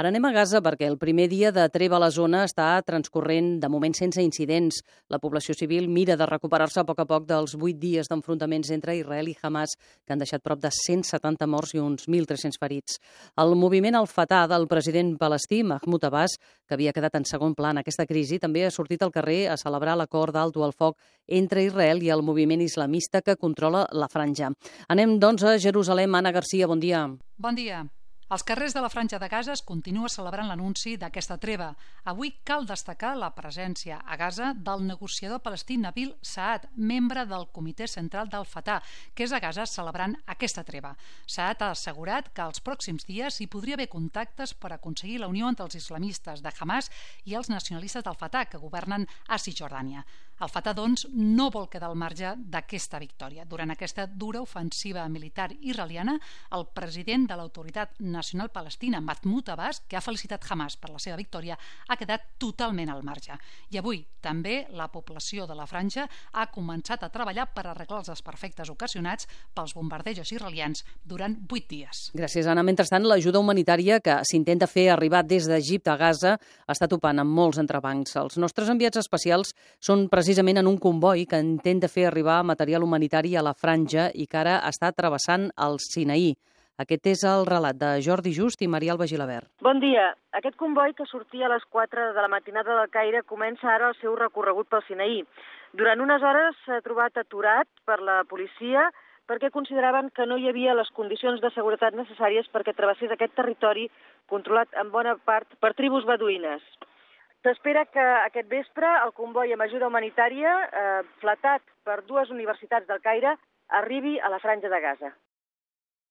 Ara anem a Gaza perquè el primer dia de treva a la zona està transcorrent de moment sense incidents. La població civil mira de recuperar-se a poc a poc dels vuit dies d'enfrontaments entre Israel i Hamas que han deixat prop de 170 morts i uns 1.300 ferits. El moviment al-Fatah del president palestí Mahmoud Abbas, que havia quedat en segon pla en aquesta crisi, també ha sortit al carrer a celebrar l'acord d'alto al foc entre Israel i el moviment islamista que controla la franja. Anem, doncs, a Jerusalem. Anna Garcia, bon dia. Bon dia. Els carrers de la Franja de Gaza es continua celebrant l'anunci d'aquesta treva. Avui cal destacar la presència a Gaza del negociador palestí Nabil Saad, membre del Comitè Central del Fatah, que és a Gaza celebrant aquesta treva. Saad ha assegurat que els pròxims dies hi podria haver contactes per aconseguir la unió entre els islamistes de Hamas i els nacionalistes del Fatah, que governen a Cisjordània. El Fatah, doncs, no vol quedar al marge d'aquesta victòria. Durant aquesta dura ofensiva militar israeliana, el president de l'Autoritat Nacional Palestina, Mahmoud Abbas, que ha felicitat Hamas per la seva victòria, ha quedat totalment al marge. I avui també la població de la franja ha començat a treballar per arreglar els desperfectes ocasionats pels bombardejos israelians durant vuit dies. Gràcies, Anna. Mentrestant, l'ajuda humanitària que s'intenta fer arribar des d'Egipte a Gaza està topant amb molts entrebancs. Els nostres enviats especials són presidents precisament en un comboi que intenta fer arribar material humanitari a la franja i que ara està travessant el Sinaí. Aquest és el relat de Jordi Just i Maria Alba Gilabert. Bon dia. Aquest comboi que sortia a les 4 de la matinada del Caire comença ara el seu recorregut pel Sinaí. Durant unes hores s'ha trobat aturat per la policia perquè consideraven que no hi havia les condicions de seguretat necessàries perquè travessés aquest territori controlat en bona part per tribus beduïnes. S'espera que aquest vespre el comboi amb ajuda humanitària, eh, flatat per dues universitats del Caire, arribi a la franja de Gaza.